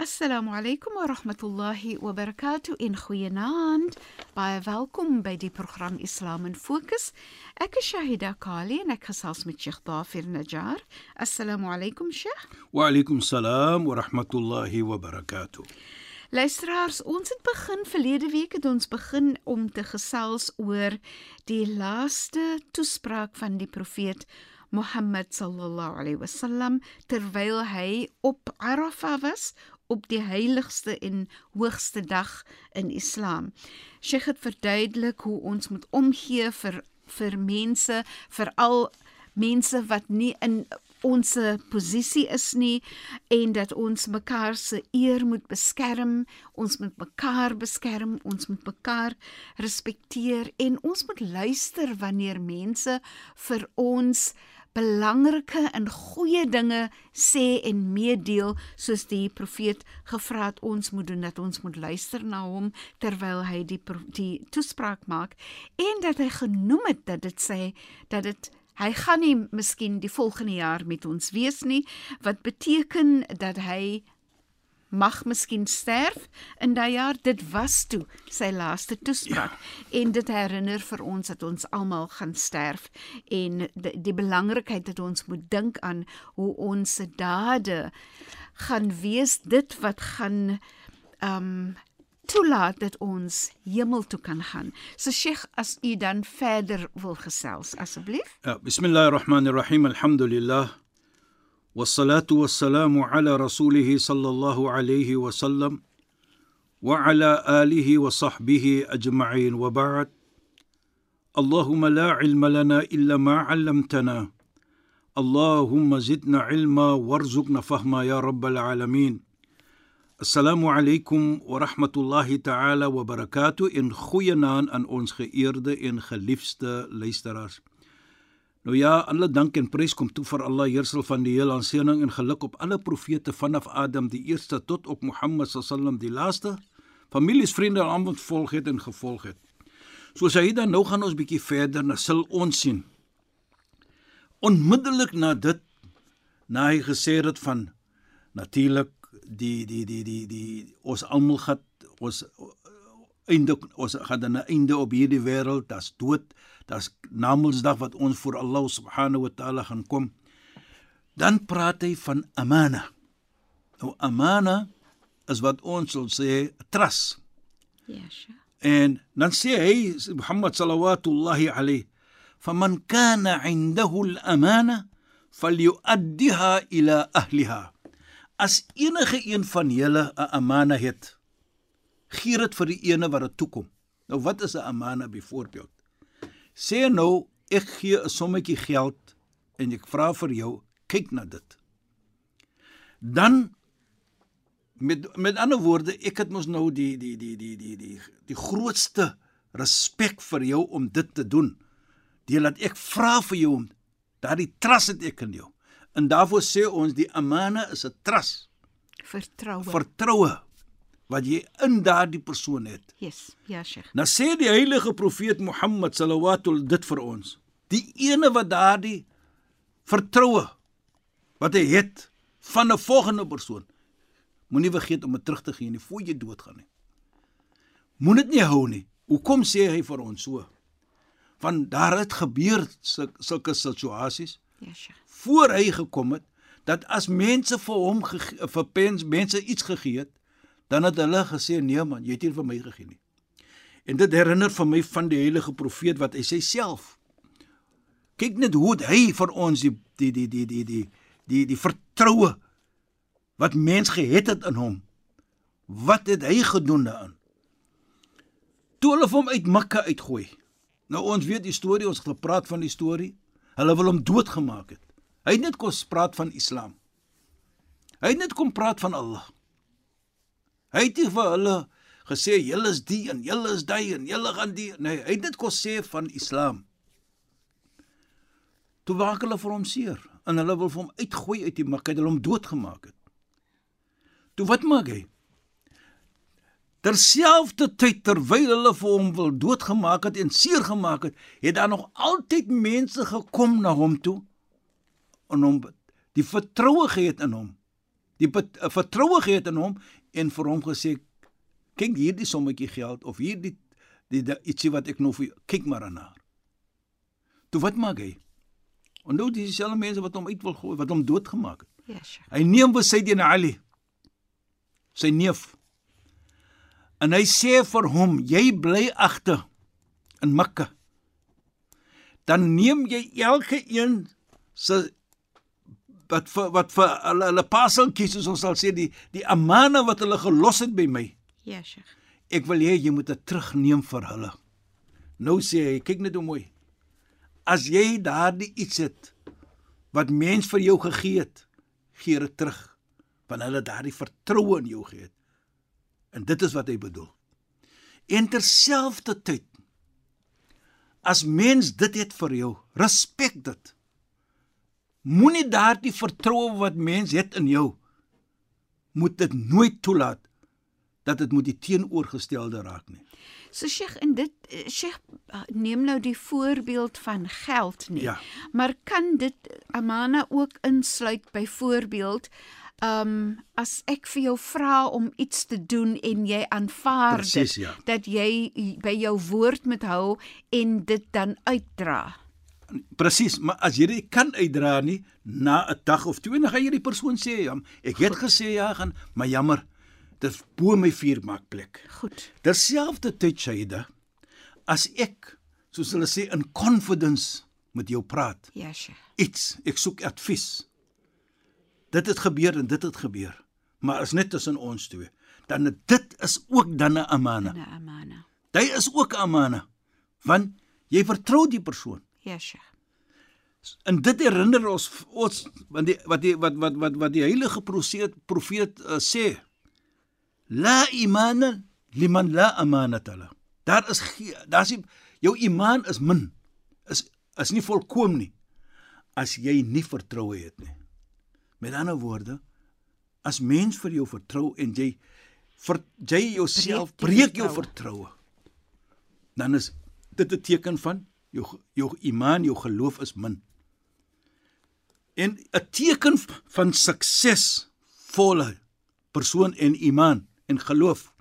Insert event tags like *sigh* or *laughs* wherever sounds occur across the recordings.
Assalamu alaykum wa rahmatullahi wa barakatuh in goeienaand. Baie welkom by die program Islam in Fokus. Ek is Shahida Kali en ek gesels met Sheikh Dafir Najjar. Assalamu alaykum Sheikh. Wa alaykum salaam wa rahmatullahi wa barakatuh. Luisteraars, ons het begin verlede week het ons begin om te gesels oor die laaste toespraak van die profeet Mohammed sallallahu alaihi wasallam terwyl hy op Arafah was op die heiligste en hoogste dag in Islam. Sheikh het verduidelik hoe ons moet omgee vir vir mense, veral mense wat nie in ons posisie is nie en dat ons mekaar se eer moet beskerm, ons moet mekaar beskerm, ons moet mekaar respekteer en ons moet luister wanneer mense vir ons belangrike en goeie dinge sê en meedeel soos die profeet gevra het ons moet doen dat ons moet luister na hom terwyl hy die die toespraak maak. En dat hy genoem het dat dit sê dat dit hy gaan nie miskien die volgende jaar met ons wees nie wat beteken dat hy mag miskien sterf in daai jaar dit was toe sy laaste toespraak ja. en dit herinner vir ons dat ons almal gaan sterf en die, die belangrikheid dat ons moet dink aan hoe ons dade gaan wees dit wat gaan um toelaat dat ons hemel toe kan gaan. So Sheikh, as u dan verder wil gesels asseblief. Ja, bismillahirrahmanirrahim. Alhamdulillah. والصلاة والسلام على رسوله صلى الله عليه وسلم وعلى آله وصحبه أجمعين وبعد. اللهم لا علم لنا إلا ما علمتنا. اللهم زدنا علما وارزقنا فهما يا رب العالمين. السلام عليكم ورحمة الله تعالى وبركاته. in goeie naam aan ons geëerde en geliefde Nou ja, alle dank en prys kom toe vir Allah Heersel van die hele aanseëning en geluk op alle profete vanaf Adam die eerste tot op Mohammed sallam die laaste. Families, vriende en almal wat volg het en gevolg het. Soos hy dan nou gaan ons bietjie verder na sul ons sien. Onmiddellik na dit na hy gesê het van natuurlik die die die die die ons almal gaan ons einde ons gaan dan 'n einde op hierdie wêreld, dat's dood, dat's Namedsdag wat ons voor Allah subhanahu wa taala gaan kom. Dan praat hy van amana. Nou amana is wat ons sal sê trust. Ja, sure. En dan sê hy Muhammad sallallahu alayhi فمن كان عنده الأمانة فليؤديها إلى أهلها. As enige een van julle 'n amana het, gee dit vir die ene wat dit toekom. Nou wat is 'n amana byvoorbeeld? Sê nou ek gee 'n sommetjie geld en ek vra vir jou, kyk na dit. Dan met met ander woorde, ek het mos nou die die die die die die die grootste respek vir jou om dit te doen. Deel dat ek vra vir jou om daardie trust het ek in jou. En daarvoor sê ons die amana is 'n trust. Vertroue. Vertroue wat jy in daardie persoon het. Yes, ja Sheikh. Nou sê die heilige profeet Mohammed sallallahu dit vir ons. Die ene wat daardie vertroue wat hy het van 'n volgende persoon moenie vergeet om dit terug te gee nie voor jy doodgaan nie. Moenie dit nie hou nie. Hoekom sê hy vir ons so? Van daar het gebeur sulke situasies. Ja Sheikh. Voor hy gekom het dat as mense vir hom vir pens mense iets gegee het dan het hulle gesê nee man, jy het nie vir my gegee nie. En dit herinner vir my van die heilige profeet wat hy sê self. Kyk net hoe hy vir ons die die die die die die die, die vertroue wat mens gehet het in hom. Wat het hy gedoen daarin? Toe hulle hom uit Mekka uitgooi. Nou ons weet die storie, ons het gepraat van die storie. Hulle wil hom doodgemaak het. Hy het net kom praat van Islam. Hy het net kom praat van Allah. Hy het nie vir hulle gesê julle is die en julle is daai en julle gaan die nee, hy het net kom sê van Islam. Toe waak hulle vir hom seer en hulle wil vir hom uitgooi uit die Mekka, hulle hom doodgemaak het. Toe wat maak hy? Terselfdertyd terwyl hulle vir hom wil doodgemaak het en seer gemaak het, het daar nog altyd mense gekom na hom toe en hom die vertroue gehad in hom. Die vertroue gehad in hom en vir hom gesê kyk hierdie sommetjie geld of hierdie die, die ietsie wat ek nou vir kyk maar aan haar. Toe wat maak hy? Dis dieselfde mense wat hom uit wil gooi, wat hom doodgemaak het. Ja, yes, hy neem vir Sayyidina Ali sy neef. En hy sê vir hom, jy bly agter in Mekka. Dan neem jy elke een se wat vir wat vir hulle hulle paseltjies soos ons sal sê die die amana wat hulle gelos het by my. Ja, Sheikh. Ek wil hê jy moet dit terugneem vir hulle. Nou sê hy, kyk net hoe mooi. As jy daardie iets het wat mens vir jou gegee het, gee dit terug. Want hulle daardie vertroue in jou gee het. En dit is wat hy bedoel. En terselfdertyd as mens dit het vir jou, respek dit. Moenie daardie vertroue wat mens het in jou moet dit nooit toelaat dat dit moet die teenoorgestelde raak nie. So Sheikh en dit eh, Sheikh eh, neem nou die voorbeeld van geld nie. Ja. Maar kan dit amana ook insluit byvoorbeeld Ehm um, as ek vir jou vra om iets te doen en jy aanvaar Precies, dit ja. dat jy by jou woord moet hou en dit dan uitdra. Presies, maar as jy dit kan uitdra nie na 'n dag of twee, dan gaan jy die persoon sê, ja, ek het gesê ja gaan, maar jammer, dit bo my vuur maak plek. Goed. Terselfdertyd Shaida, as ek soos hulle sê in confidence met jou praat, Ja, Sheikh. iets, ek soek advies. Dit het gebeur en dit het gebeur. Maar is net tussen ons twee. Dan dit is ook dan 'n amana. 'n amana. Dit is ook 'n amana. Want jy vertrou die persoon. Ja, Sheikh. En dit herinner ons ons want die wat die wat wat wat wat die heilige profeet profeet uh, sê La imana liman la amanata la. Daar is daar's jou iman is min. Is is nie volkom nie as jy nie vertroue het nie. Met ander woorde, as mens vir jou vertrou en jy vir jy jouself Breek breek jou vertroue, dan is dit 'n teken van jou jou iman, jou geloof is min. En 'n teken van suksesvolle persoon en iman en geloof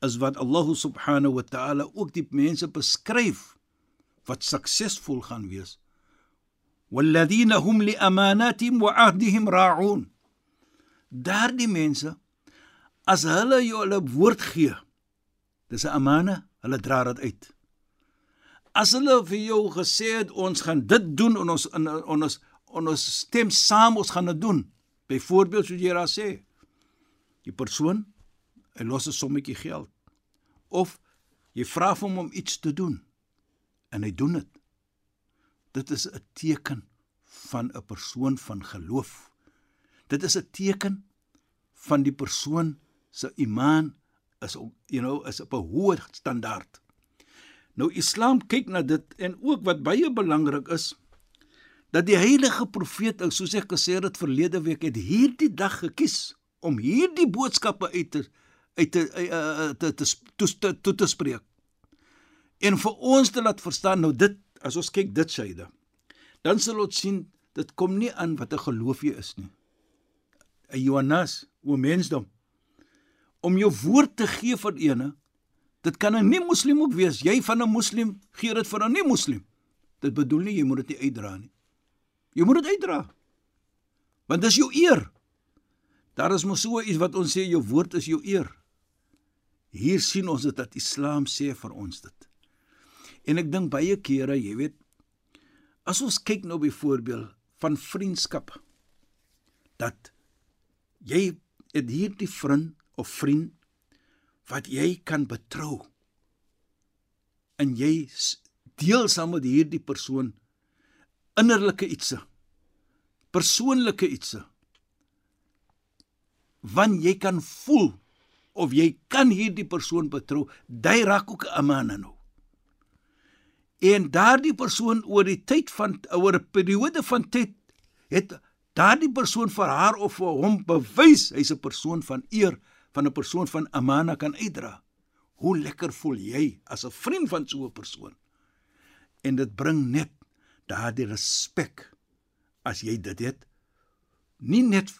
is wat Allah subhanahu wa ta'ala ook die mense beskryf wat suksesvol gaan wees. والذين هم لأماناتهم وعهدهم راعون. Daardie mense as hulle jou hulle woord gee, dis 'n amana, hulle dra dit uit. As hulle vir jou gesê het ons gaan dit doen en ons in ons ons stem saam ons gaan dit doen. Byvoorbeeld soos jy daar sê, die persoon hy los 'n sommetjie geld of jy vra vir hom om iets te doen en hy doen dit. Dit is 'n teken van 'n persoon van geloof. Dit is 'n teken van die persoon se iman is you know is op 'n hoë standaard. Nou Islam kyk na dit en ook wat baie belangrik is dat die heilige profeet soos ek gesê het verlede week het hierdie dag gekies om hierdie boodskappe uit te uit te uh, te te te, te, te, te spreek. En vir ons te laat verstaan nou dit as ons kyk dit syde. Dan sal ons sien dit kom nie aan wat 'n geloof jy is nie. 'n Johannes, o mensdom. Om jou woord te gee vir ene, dit kan 'n nie-moslim ook wees. Jy van 'n moslim gee dit vir 'n nie-moslim. Dit bedoel nie jy moet dit nie uitdra nie. Jy moet dit uitdra. Want dis jou eer. Daar is mos so iets wat ons sê jou woord is jou eer. Hier sien ons dit dat Islam sê vir ons dit. En ek dink baie kere, jy weet, as ons kyk nou byvoorbeeld van vriendskap dat jy het hierdie vriend of vriend wat jy kan betrou. En jy deel saam met hierdie persoon innerlike ietsie. Persoonlike ietsie. Want jy kan voel of jy kan hierdie persoon betrou, jy raak ook 'n amana nou. En daardie persoon oor die tyd van oor 'n periode van tyd het daardie persoon vir haar of vir hom bewys hy's 'n persoon van eer, van 'n persoon van amana kan uitdra. Hoe lekker voel jy as 'n vriend van so 'n persoon? En dit bring net daardie respek as jy dit het nie net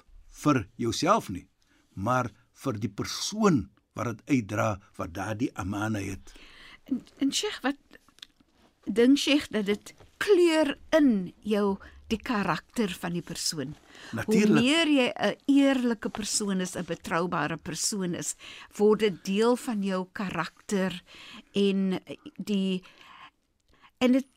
vir jouself nie, maar vir die persoon wat dit uitdra wat daardie amana het. En, en Sheikh, wat dink Sheikh dat dit kleur in jou die karakter van die persoon. Natuurlik. Hoe meer jy 'n eerlike persoon is, 'n betroubare persoon is, word dit deel van jou karakter en die en dit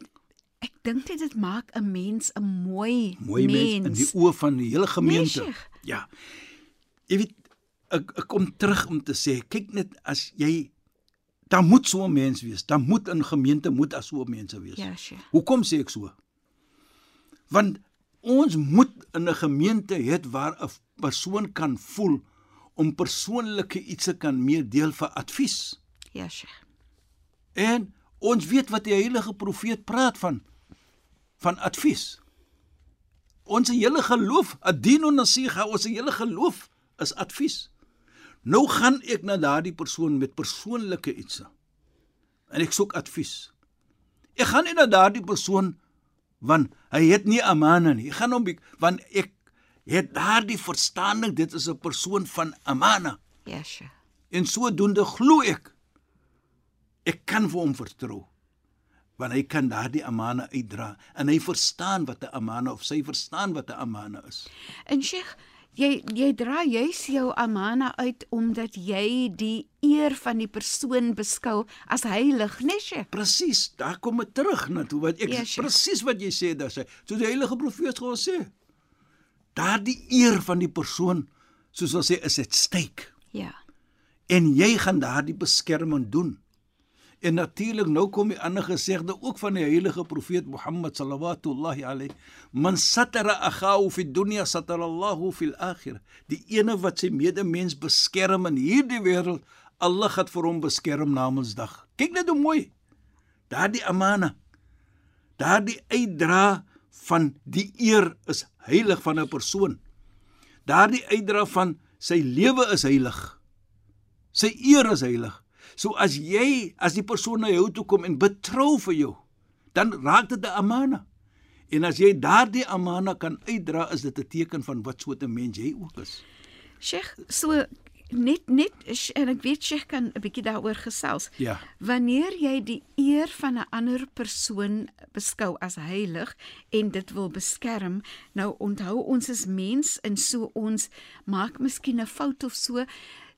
ek dink dit dit maak 'n mens 'n mooi Mooi mens in die oë van die hele gemeente. Nee, ja. Jy weet ek, ek kom terug om te sê, kyk net as jy daar moet so 'n mens wees. Daar moet in gemeente moet as so 'n mense wees. Ja, Sheikh. Hoekom sê ek so? Want ons moet in 'n gemeente hê waar 'n persoon kan voel om persoonlike iets te kan meedeel vir advies. Ja, Sheikh. En ons weet wat die heilige profeet praat van van advies. Ons hele geloof, adino nasiha, ons hele geloof is advies. Nou gaan ek na daardie persoon met persoonlike iets. En ek soek advies. Ek gaan nie na daardie persoon want hy het nie amana nie. Ek gaan hom want ek het daardie verstaaning dit is 'n persoon van amana. Ja, Sheikh. En sodoende glo ek ek kan vir hom vertrou. Want hy kan daardie amana uitdra en hy verstaan wat 'n amana of sy verstaan wat 'n amana is. En Sheikh, jy jy dra juis jou amana uit omdat jy die eer van die persoon beskou as heilig, né, Sheikh? Presies, daar kom dit terug na toe wat ek Ja, ja, presies wat jy sê daar sê. So die heilige profeet gaan sê. Daardie eer van die persoon soos ons sê is at stake. Ja. en jy gaan daardie beskerming doen. En natuurlik nou kom die ander gesegde ook van die heilige profeet Mohammed sallallahu alayhi man satara akhahu fi dunya satara Allahu fil akhirah. Die ene wat sy medemens beskerm in hierdie wêreld, Allah gaan vir hom beskerm na Mondsdag. Kyk net hoe mooi. Daardie amana. Daardie uitdra van die eer is heilig van 'n persoon. Daardie uitdra van sy lewe is heilig. Sy eer is heilig. So as jy as die persoon na jou toe kom en betrou vir jou, dan raak dit 'n amana. En as jy daardie amana kan uitdra, is dit 'n teken van wat soort 'n mens jy ook is. Sheikh, so net net en ek weet Sheikh kan 'n bietjie daaroor gesels. Ja. Wanneer jy die eer van 'n ander persoon beskou as heilig en dit wil beskerm, nou onthou ons is mens en so ons maak miskien 'n fout of so.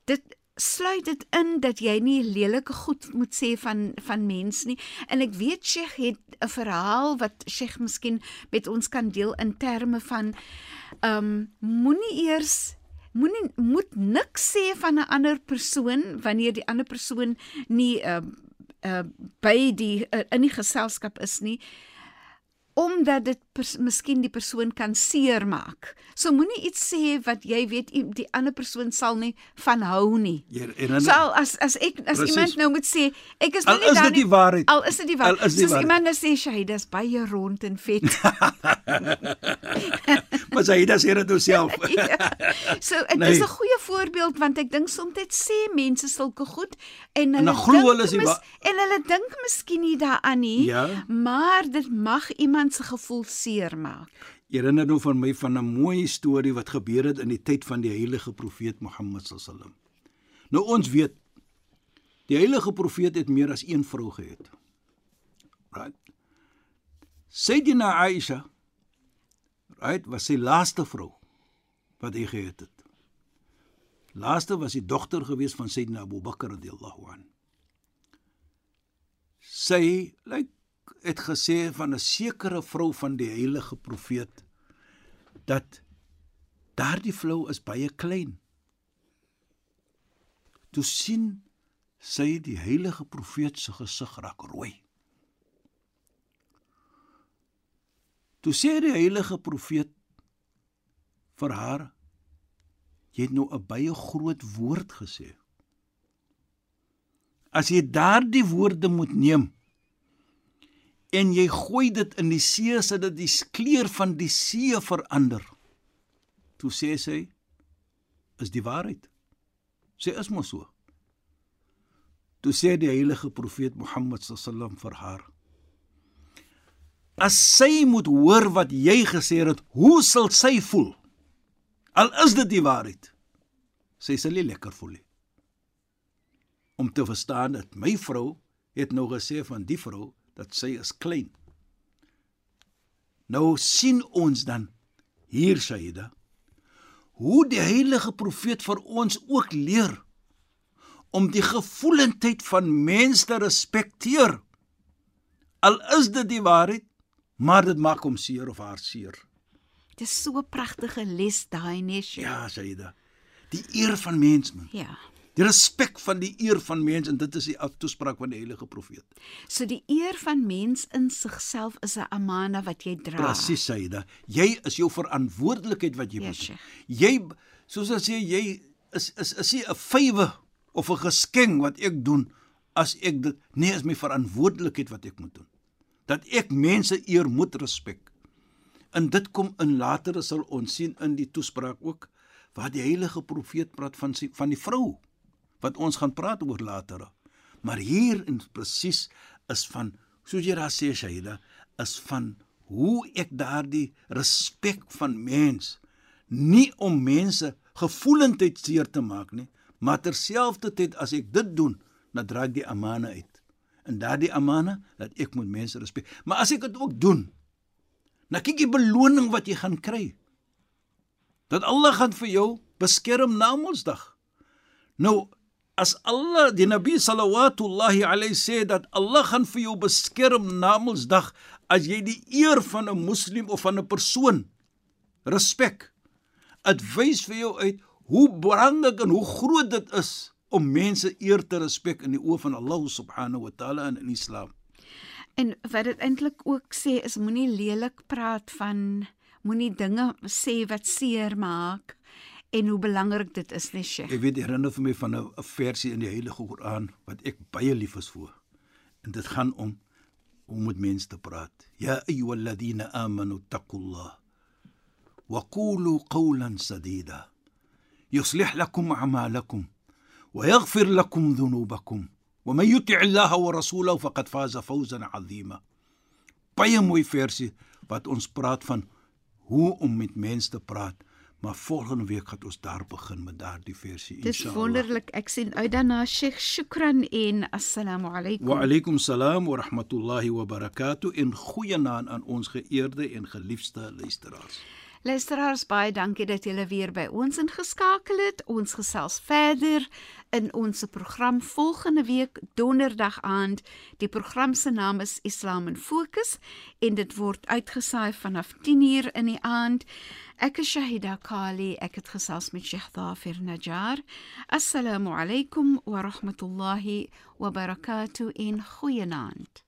Dit sluit dit in dat jy nie lelike goed moet sê van van mens nie. En ek weet Sheikh het 'n verhaal wat Sheikh miskien met ons kan deel in terme van ehm um, moenie eers moenie moet niks sê van 'n ander persoon wanneer die ander persoon nie uh uh by die uh, in die geselskap is nie omdat dit pers, miskien die persoon kan seermaak. So moenie iets sê wat jy weet die ander persoon sal nie van hou nie. Jy herinner So as as ek as Precies. iemand nou moet sê ek is nou nie dit die nie- waarheid. Al is dit die waarheid. Al is die Soos waarheid. iemand nou sê Shahida is baie rond en vet. *laughs* maar sy het dit homself. *laughs* Ja. So *laughs* dit Nee. is 'n goeie voorbeeld want ek dink soms sê mense sulke goed en hulle dan glo hulle wa- en hulle dink miskien nie daaraan nie, Ja. maar dit mag iemand se gevoel seermaak. Herinner nou van my van 'n mooi storie wat gebeur het in die tyd van die heilige profeet Mohammed sallam. Nou ons weet die heilige profeet het meer as een vrou gehad. Right? Sayyidina Aisha right was sy laaste vrou wat hy gehad het. Laaste was die dogter gewees van Sayyidina Abu Bakr radhiyallahu an. Sy lyk het gesê van 'n sekere vrou van die heilige profeet dat Daardie vrou is baie klein. Toe sien sy die heilige profeet se gesig raak rooi. Toe sê die heilige profeet vir haar: "Jy het nou 'n baie groot woord gesê. As jy daardie woorde moet neem en jy gooi dit in die see sodat die kleur van die see verander." Toe sê sy: "Is die waarheid?" Sê is mos so. Toe sê die heilige profeet Mohammed sallam vir haar: As sy moet hoor wat jy gesê het, hoe sal sy voel? Al is dit die waarheid. Sy sal nie lekker voel nie. Om te verstaan dat my vrou het nou gesê van die vrou dat sy is klein. Nou sien ons dan hier Saida hoe die heilige profeet vir ons ook leer om die gevoelendheid van mense te respekteer. Al is dit die waarheid, maar dit maak hom seer of haar seer. Dis so 'n pragtige les daai nes. Ja, Saida. Die eer van mens man. Ja. Die respek van die eer van mens en dit is die toespraak van die heilige profeet. So die eer van mens in sigself is 'n amana wat jy dra. Presies, Saida. Jy is jou verantwoordelikheid wat jy Ja, moet. Sheikh. Jy soos as jy jy is is is nie 'n fywe of 'n geskenk wat ek doen as ek dit nee, is my verantwoordelikheid wat ek moet doen. Dat ek mense eer moet respek. En dit kom in later sal ons sien in die toespraak ook waar die heilige profeet praat van sy, van die vrou wat ons gaan praat oor later. Maar hier in presies is van soos jy daar sê Shaida is van hoe ek daardie respek van mens nie om mense gevoelendheid seer te maak nie, maar terselfdertyd as ek dit doen, dan dra ek die amana uit. En daardie amana dat ek moet mense respek. Maar as ek dit ook doen, dan kyk jy beloning wat jy gaan kry. Dat Allah gaan vir jou beskerm na Mondsdag. Nou as Allah die Nabi sallallahu alayhi sê dat Allah gaan vir jou beskerm na Mondsdag as jy die eer van 'n moslim of van 'n persoon respek. Dit wys vir jou uit hoe belangrik en hoe groot dit is om mense eer te respek in die oë van Allah subhanahu wa taala in, in Islam. En wat dit eintlik ook sê is moenie lelik praat van moenie dinge sê wat seer maak en hoe belangrik dit is, nee Sheikh. Ek weet herinner vir my van 'n 'n versie in die Heilige Koran wat ek baie lief is vir. En dit gaan om hoe moet mense te praat. Ya ayyuhalladhina amanu taqullah wa qulu qawlan sadida yuslih lakum a'malakum dhunubakum wa man yuti' Allah wa rasulahu faqad faza fawzan 'azima. Baie mooi versie wat ons praat van hoe om met mense te praat. Maar volgende week gaan ons daar begin met daardie versie Dis inshallah. wonderlik. Ek sien uit daarna Sheikh. Shukran en assalamu alaykum. Wa alaykum salaam wa rahmatullahi wa barakatuh in goeie naam aan ons geëerde en geliefde luisteraars. Luisteraars, baie dankie dat julle weer by ons ingeskakel het. Ons gesels verder in ons program volgende week donderdag aand. Die program se naam is Islam in Fokus en dit word uitgesaai vanaf 10uur in die aand. Ek is Shahida Kali. Ek het gesels met Sheikh Dafir Najjar. Assalamu alaykum wa rahmatullahi wa barakatuh in goeienaand.